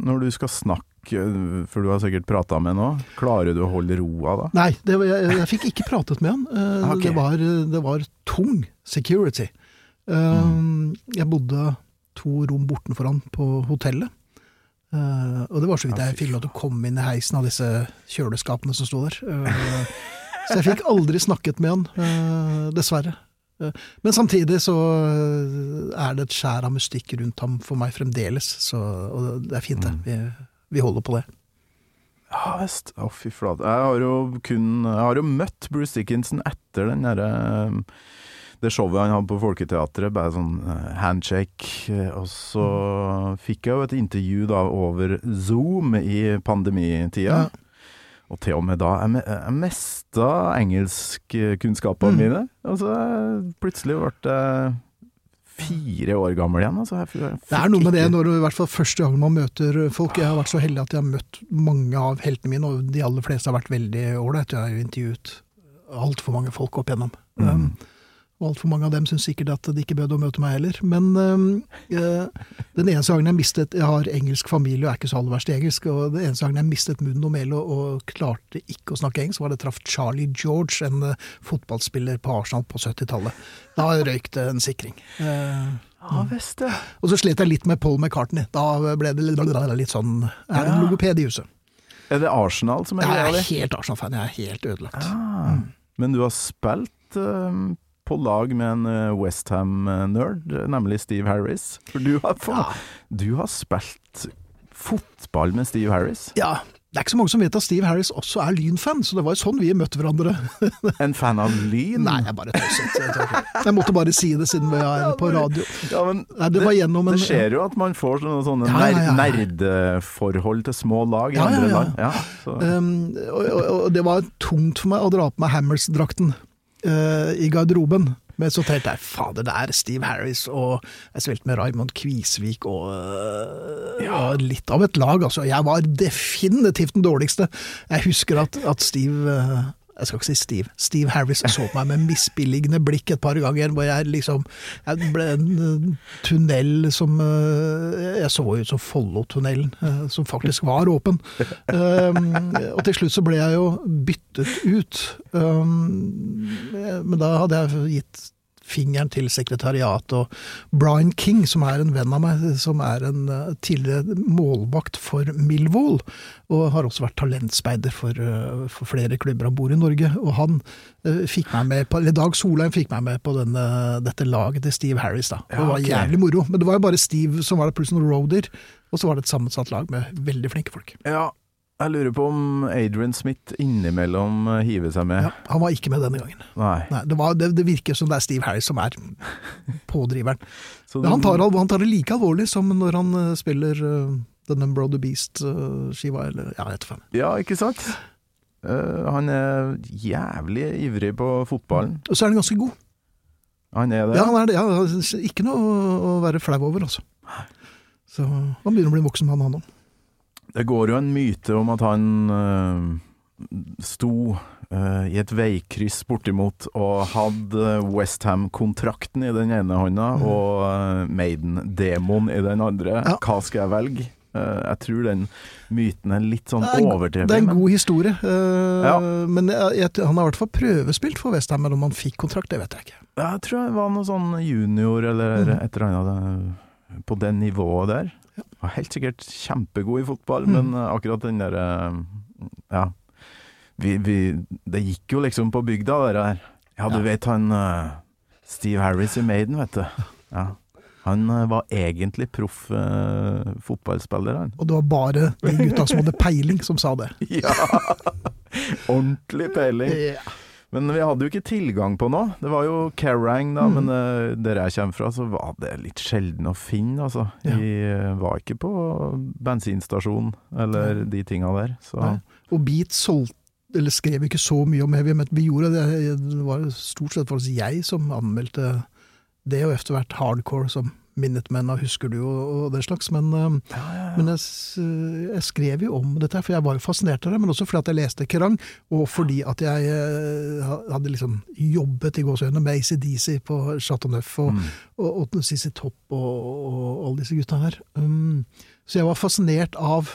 når du skal snakke, for du har sikkert prata med nå, klarer du å holde roa da? Nei, det var, jeg, jeg fikk ikke pratet med han. Uh, okay. det, var, det var tung security. Mm. Jeg bodde to rom bortenfor han på hotellet. Eh, og det var så vidt jeg fikk lov til å komme inn i heisen av disse kjøleskapene som sto der. Eh, så jeg fikk aldri snakket med han, eh, dessverre. Men samtidig så er det et skjær av mystikk rundt ham for meg fremdeles, så, og det er fint, det. Vi, vi holder på det. Ja visst. Å, fy flate. Jeg har jo kun Jeg har jo møtt Bruce Dickinson etter den derre det showet han hadde på Folketeatret, bare sånn eh, handshake. eh, Og så fikk jeg jo et intervju da over Zoom i pandemitida. Ja. Og til og med da Jeg, jeg mista engelskkunnskapene Mm. mine. Og så plutselig ble jeg fire år gammel igjen. Altså, Det er noe med det når du i hvert fall første gang man møter folk. Jeg har vært så heldig at jeg har møtt mange av heltene mine, og de aller fleste har vært veldig ålreite. Jeg har jo intervjuet altfor mange folk opp igjennom. Um, og altfor mange av dem syns sikkert at de ikke bød å møte meg heller. Men eh, den eneste gangen jeg mistet Jeg har engelsk familie og er ikke så aller verst i engelsk. Og den eneste gangen jeg mistet munnen og melet og, og klarte ikke å snakke engelsk, var det traff Charlie George, en eh, fotballspiller på Arsenal på 70-tallet. Da røyk det en sikring. Eh, Ja visst, det. og så slet jeg litt med Paul McCartney. Da ble det litt, litt sånn Er det en logoped i huset? Er det Arsenal som er Jeg er helt Arsenal-fan. Jeg er helt ødelagt. Ah, Men du har spilt eh, på lag med en Westham-nerd, nemlig Steve Harris. For du har, ja. du har spilt fotball med Steve Harris. Ja, det er ikke så mange som vet at Steve Harris også er Lyn-fan, så det var jo sånn vi møtte hverandre. En fan av Lyn? Nei, jeg bare tøyset. Jeg. Jeg måtte bare si det siden vi er på radio. Ja, men Nei, det var en det skjer jo at man får sånne, sånne Ja, ja, ja. ner nerdeforhold til små lag i andre land. Ja, så. Um, og, og, og det var tungt for meg å dra på meg Hammers-drakten eh, i garderoben. Men så tenkte jeg fader, det er Steve Harris, og jeg spilte med Raymond Kvisvik og uh, ja, litt av et lag. Altså. Jeg var definitivt den dårligste. Jeg husker at, at Steve øh, jeg skal ikke si Steve. Steve Harris så på meg med misbilligende blikk et par ganger, hvor jeg liksom Jeg ble en øh, tunnel som øh, Jeg så ut som Follotunnelen, øh, som faktisk var åpen. Og til slutt så ble jeg jo byttet ut. Men da hadde jeg gitt fingeren til sekretariatet og Brian King, som er en venn av meg, som er en eh, tidligere målvakt for Millwall, og har også vært talentspeider for, eh, for flere klubber han bor i Norge. Og han eh, fikk meg med på, eller Dag Solheim fikk meg med på denne, dette laget til Steve Harris. da. Det var jævlig moro. Men det var jo bare Steve som var der, pluss noen roadier, og så var det et sammensatt lag med veldig flinke folk. Ja, jeg lurer på om Adrian Smith innimellom eh, hiver seg med. Ja, han var ikke med denne gangen. Nei. Nei, det, var, det, det virker som det er Steve Harris som er pådriveren. Så Men han tar, han tar det like alvorlig som når han eh, spiller uh, The Number of the Beast-skiva, eller ja, jeg vet ikke. Ja, ikke sant? Uh, han er jævlig ivrig på fotballen. Og så er han ganske god. Han er det. Ja, han er det. Ja, ikke noe å være flau over, altså. Så han begynner å bli voksen han han òg. Det går jo en myte om at han uh, sto uh, i et veikryss bortimot og hadde Westham-kontrakten i den ene hånda og uh, Maiden-demoen i den andre. Ja. Hva skal jeg velge? Jeg tror den myten er litt sånn er overdrevet. Det er en god historie. Ja. Men jeg, han har i hvert fall prøvespilt for Westham, men om han fikk kontrakt, det vet jeg ikke. Jeg tror det var noe sånn junior eller mm. et eller annet på det nivået der. Var helt sikkert kjempegod i fotball, mm. men eh, akkurat den der eh, Ja. Vi, vi, det gikk jo liksom på bygda, det der. Ja, du Ja. vet han eh, Steve Harris i Maiden, vet du. Ja. Han var egentlig proff eh, fotballspiller, han. Og det var bare de gutta som hadde peiling, som sa det. Ja! Ordentlig peiling. Ja. Men vi hadde jo ikke tilgang på noe. Det var jo Kerrang, da, Mm. men uh, der jeg kommer fra, så var det litt sjelden å finne, altså. Ja. Vi eh, var ikke på bensinstasjon eller de tinga der, så Nei. Og Beat solgte eller skrev ikke så mye om heavy metal. Vi gjorde det, det var stort sett faktisk jeg som anmeldte det, og etter hvert hardcore som Minutemen og Husker du og, og det slags. Men, eh, men jeg, jeg skrev jo om dette, for jeg var jo fascinert av det. Men også fordi at jeg leste Kerrang, og fordi at jeg eh, hadde liksom jobbet i gåsehudene med ACDC på Chateau Neuf og, Mm. og, og Sissy Topp og, og alle disse gutta her. Um, så jeg var fascinert av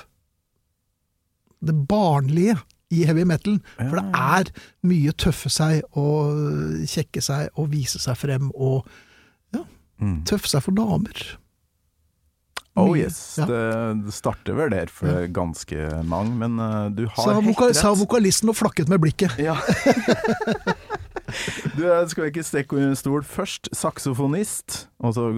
det barnlige i heavy metal. For det er mye tøffe seg og kjekke seg og vise seg frem og mm. tøffe seg for damer. Oh yes, Ja. det, starter vel der for Ja. ganske mange, men eh, du har Sa, helt rett. sa vokalisten og flakket med blikket. Ja. du, jeg skal ikke stikke under en stol. Først saksofonist. Altså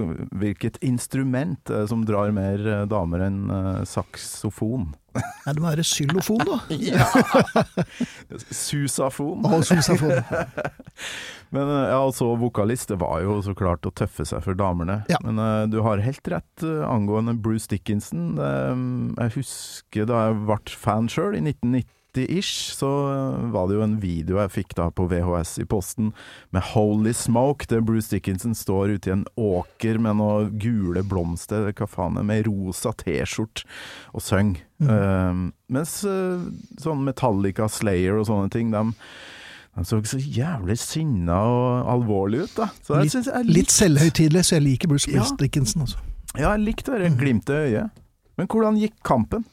hvilket instrument er som drar mer eh, damer enn eh, saksofon? Nei, det må være xylofon, da. Susafon. Å, susafon. Men eh, ja, altså vokalist, det var jo så klart å tøffe seg for damene. Ja. Men uh, du har helt rett uh, angående Bruce Dickinson. Mm, jeg husker da jeg ble fan sjøl, i 1990-ish, så eh, var det jo en video jeg fikk da på VHS i posten med Holy Smoke, der Bruce Dickinson står ute i en åker med noen gule blomster, hva faen er, med rosa T-skjorte, og synger. Eh, mens uh, sånn Metallica, Slayer og sånne ting, de han så så jævlig sinna og alvorlig ut, da. Litt- synes Litt selvhøytidelig, så jeg liker Bruce Ja. Dickinson. Altså. Ja, jeg likte det glimtet i øyet. Men hvordan gikk kampen?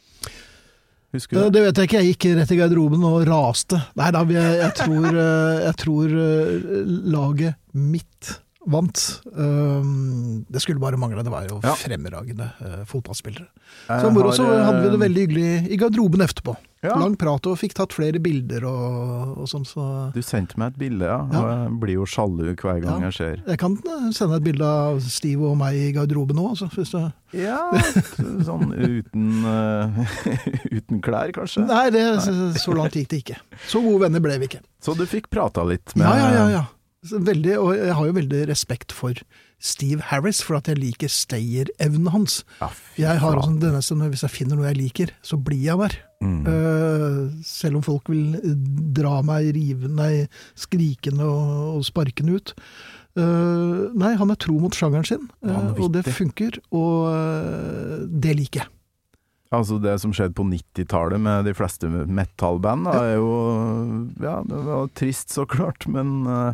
Husker Eh, du? Det vet jeg ikke, jeg gikk rett i garderoben og raste. Nei da, jeg, jeg tror, eh, jeg tror eh, laget mitt vant. Det skulle bare mangle, det var jo Ja. fremragende fotballspillere. Så moro, så hadde vi det veldig hyggelig i garderoben etterpå. Ja. Lang prat og fikk tatt flere bilder og, og sånn, så Du sendte meg et bilde, ja. Ja. Og jeg blir jo sjalu hver gang Ja. jeg ser jeg kan eh, sende et bilde av Steve og meg i garderoben nå, altså, hvis du Ja, sånn uten, uh, uten klær, kanskje. Nei, det, så langt gikk det ikke. Så gode venner ble vi ikke. Så du fikk prata litt med Ja, ja, ja. ja. Veldig, og jeg har jo veldig respekt for Steve Harris, for at jeg liker stayerevnen hans. Ja, Jeg har også denne som hvis jeg finner noe jeg liker, så blir jeg der. Mm. Uh, selv om folk vil dra meg rivende, skrikende og, og sparkende ut. Uh, nei, han er tro mot sjangeren sin, uh, og det funker, og eh, det liker jeg. Altså Det som skjedde på 90-tallet med de fleste metallband, da, er jo Ja, det var trist, så klart, men eh,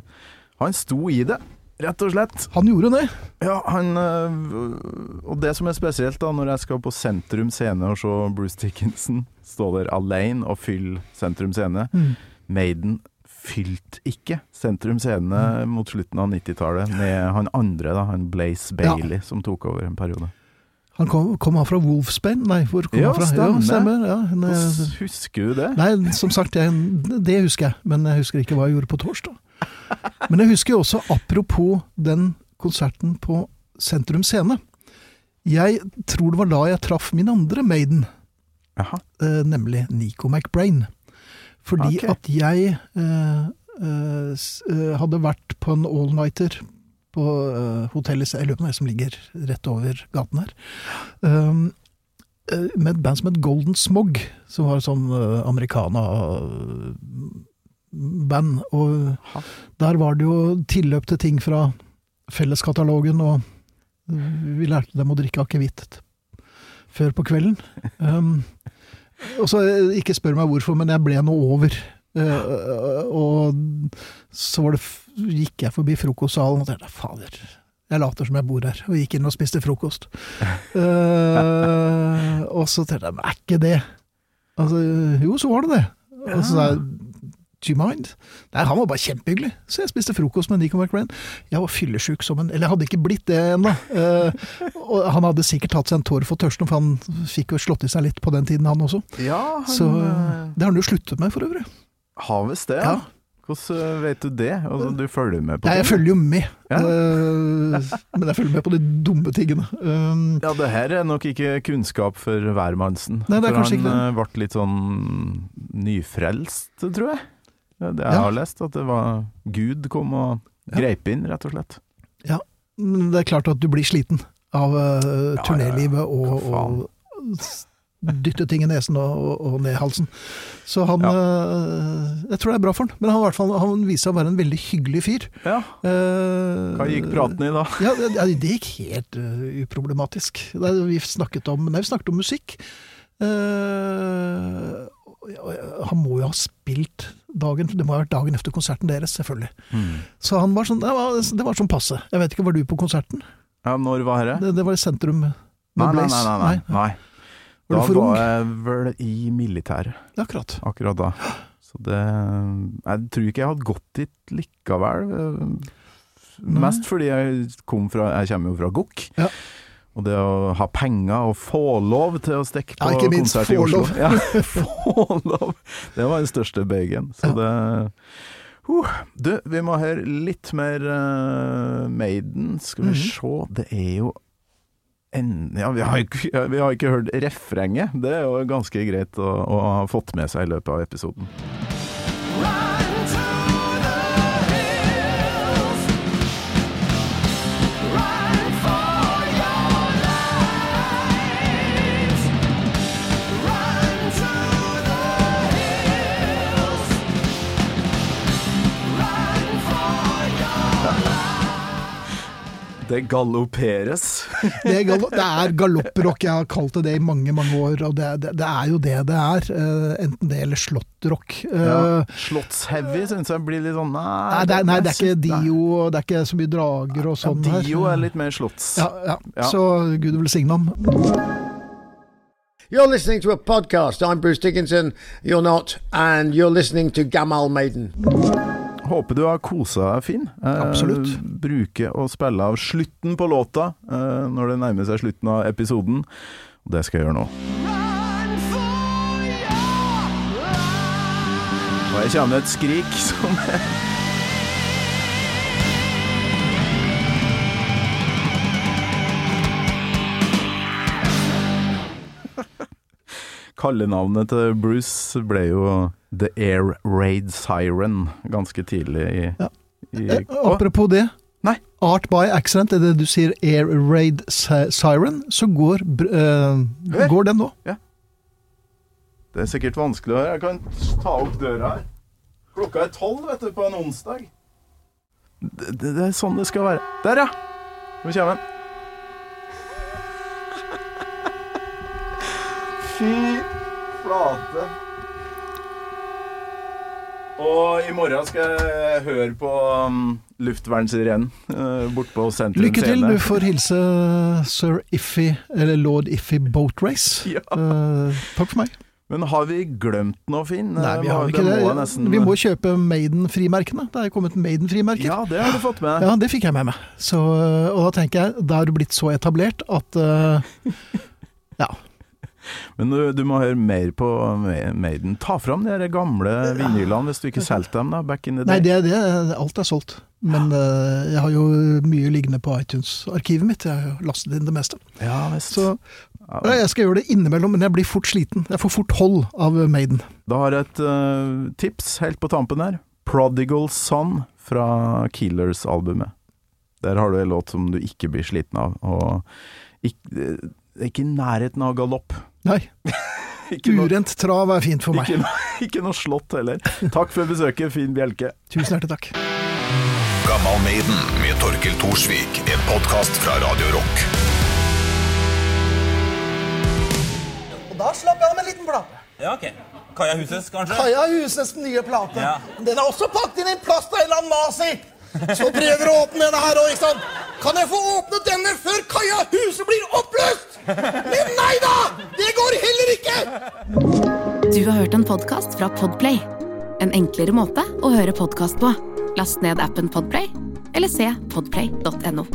han sto i det, rett og slett. Han gjorde det. Ja, han øh, Og det som er spesielt da når jeg skal på Sentrum Scene og se Bruce Dickinson stå der alene og fylle Sentrum Scene Maiden fylte ikke Sentrum Scene mot slutten av 90-tallet med han andre, da, han Blaze Bailey, som tok over en periode. Han kom, kom han fra Wolfsbane? Nei, hvor kom Ja, han fra? stemmer. Ja, stemmer. Ja, Hvordan Husker du det? Nei, som sagt, jeg, det husker jeg, men jeg husker ikke hva jeg gjorde på torsdag. Men jeg husker også, apropos den konserten på Sentrum Scene Jeg tror det var da jeg traff min andre Maiden, eh, nemlig Nico McBrain. Fordi okay. at jeg eh, eh, eh, hadde vært på en all-nighter på eh, hotellet er som ligger rett over gaten her. Um, eh, med et band som het Golden Smog, som var et sånn uh, americana-band. Og der var det jo tilløp til ting fra felleskatalogen, og vi lærte dem å drikke akevitt før på kvelden. Um, og så, eh, ikke spør meg hvorfor, men jeg ble nå over. Eh, og så var det, gikk jeg forbi frokostsalen og tenkte fader, jeg later som jeg bor her, og gikk inn og spiste frokost. Uh, og så tenkte jeg, men er ikke det? Altså, jo, så var det det. Og så sa jeg, do you mind? Nei, han var bare kjempehyggelig. Så jeg spiste frokost med Nico McRain. Jeg var fyllesyk som en Eller jeg hadde ikke blitt det ennå. Uh, og han hadde sikkert tatt seg en tår for tørsten, for han fikk jo slått i seg litt på den tiden, han også. Ja, han Så det har han jo sluttet med, for øvrig. Har visst det. Ja. Ja. Hvordan øh, vet du det? Altså, du følger med på Ja, jeg følger jo med. Ja. Eh, men jeg følger med på de dumme tingene. Um, Ja, det her er nok ikke kunnskap for hvermannsen. Nei, det er for kanskje ikke han øh, ble litt sånn nyfrelst, tror jeg. Det jeg Ja. har lest, at det var Gud kom og greip inn, rett og slett. Ja, Men det er klart at du blir sliten av uh, ja. og, og dytte ting i nesen og, og, og ned i halsen. Så han Ja. eh, Jeg tror det er bra for han. Men han, hvert fall, han viser seg å være en veldig hyggelig fyr. Ja, Eh, Hva gikk praten i da? Ja, det, det gikk helt uh, uproblematisk. Det, vi snakket om Nei, vi snakket om musikk. Uh, han må jo ha spilt dagen Det må ha vært dagen efter konserten deres, selvfølgelig. Mm. Så han var sånn, det var, det var sånn passe. Jeg vet ikke, var du på konserten? Ja, når var det? Det, det var i sentrum Nei Nei, nei, nei. nei, nei. Da var, var jeg vel i militæret, Akkurat. akkurat da. Så det Jeg tror ikke jeg hadde gått dit likevel. Mest fordi jeg kom fra Jeg kommer jo fra GOK. Ja. Og det å ha penger og få lov til å stikke på Ja, ikke minst konsert i få Oslo lov. Ja, få lov! Det var den største bøygen. Så det uh. Du, vi må høre litt mer uh, Maiden. Skal vi Mhm. se Det er jo ja, vi har, ikke, vi har ikke hørt refrenget. Det er jo ganske greit å, å ha fått med seg i løpet av episoden. Run Det galopperes. Det er, gal det er galopprock, jeg har kalt det det i mange, mange år, og det, det, det er jo det det er. eh, enten det eller slåttrock. Eh, Ja. Slottsheavy syns jeg blir litt sånn Nei, Nei, det er, nei, det er ikke nei. Dio, det er ikke så mye drager og sånn ja. Dio er litt mer slotts. ja, ja. Ja. Så Gud velsigne ham. You're listening to a podcast. I'm Bruce Dickinson. You're not, and you're listening to Gamal Maiden. Håper du har kosa deg, Finn. Eh, Absolutt. Bruke og spille av slutten på låta eh, når det nærmer seg slutten av episoden. Og det skal jeg gjøre nå. Og jeg kommer med et skrik som Kallenavnet til Bruce ble jo The Air Raid Siren ganske tidlig i, Ja. i Eh, apropos det. Nei. Art by accident, er det du sier air raid siren, så går, uh, går den nå. Det er sikkert vanskelig å høre. Jeg kan ta opp døra her. Klokka er tolv, vet du, på en onsdag. Det, det, det er sånn det skal være. Der, ja! Nå kommer den. Fy flate. Og i morgen skal jeg høre på um, luftvernsirenen uh, borte på Sentrum Lykke til. Scene. Du får hilse sir Iffy, eller lord Iffy Boat Race. Ja. Uh, takk for meg. Men har vi glemt noe, Finn? Nei, vi har ikke det. nesten- Vi må kjøpe Maiden-frimerkene. Det er kommet Maiden-frimerker. Ja, det har du fått med. Ja, det fikk jeg med meg. Så, og da tenker jeg, da er du blitt så etablert at uh, Ja. Men du, du må høre mer på Maiden. Ta fram de gamle vinylene hvis du ikke solgte dem da, back in the Nei, day. det, det, alt er solgt. Men uh, jeg har jo mye liggende på iTunes-arkivet mitt. Jeg har jo lastet inn det meste. Ja, visst. Så ja, jeg skal gjøre det innimellom, men jeg blir fort sliten. Jeg får fort hold av Maiden. Da har jeg et uh, tips helt på tampen her. Prodigal Son fra Killers-albumet. Der har du en låt som du ikke blir sliten av. Og ikke, det er ikke i nærheten av galopp. Nei, Ikke noe, urent trav er fint for meg. ikke, noe- ikke noe slått heller. Takk for besøket, Finn Bjelke. Tusen hjertelig takk. Gammal Maiden med Torkel Thorsvik. En podkast fra Radio Rock. Og da slapp jeg av med en liten plate. Ja, ok. Kaja Huses, kanskje? Kaja Husnes nye plate. Ja. Den er også pakket inn i plast av en eller annen nazi. Så prøver å åpne denne her òg, ikke sant? Kan jeg få åpne denne før kaia Huset blir oppløst? Men nei da! Det går heller ikke! Du har hørt en podkast fra Podplay. En enklere måte å høre podkast på. Last ned appen Podplay, eller se podplay.no.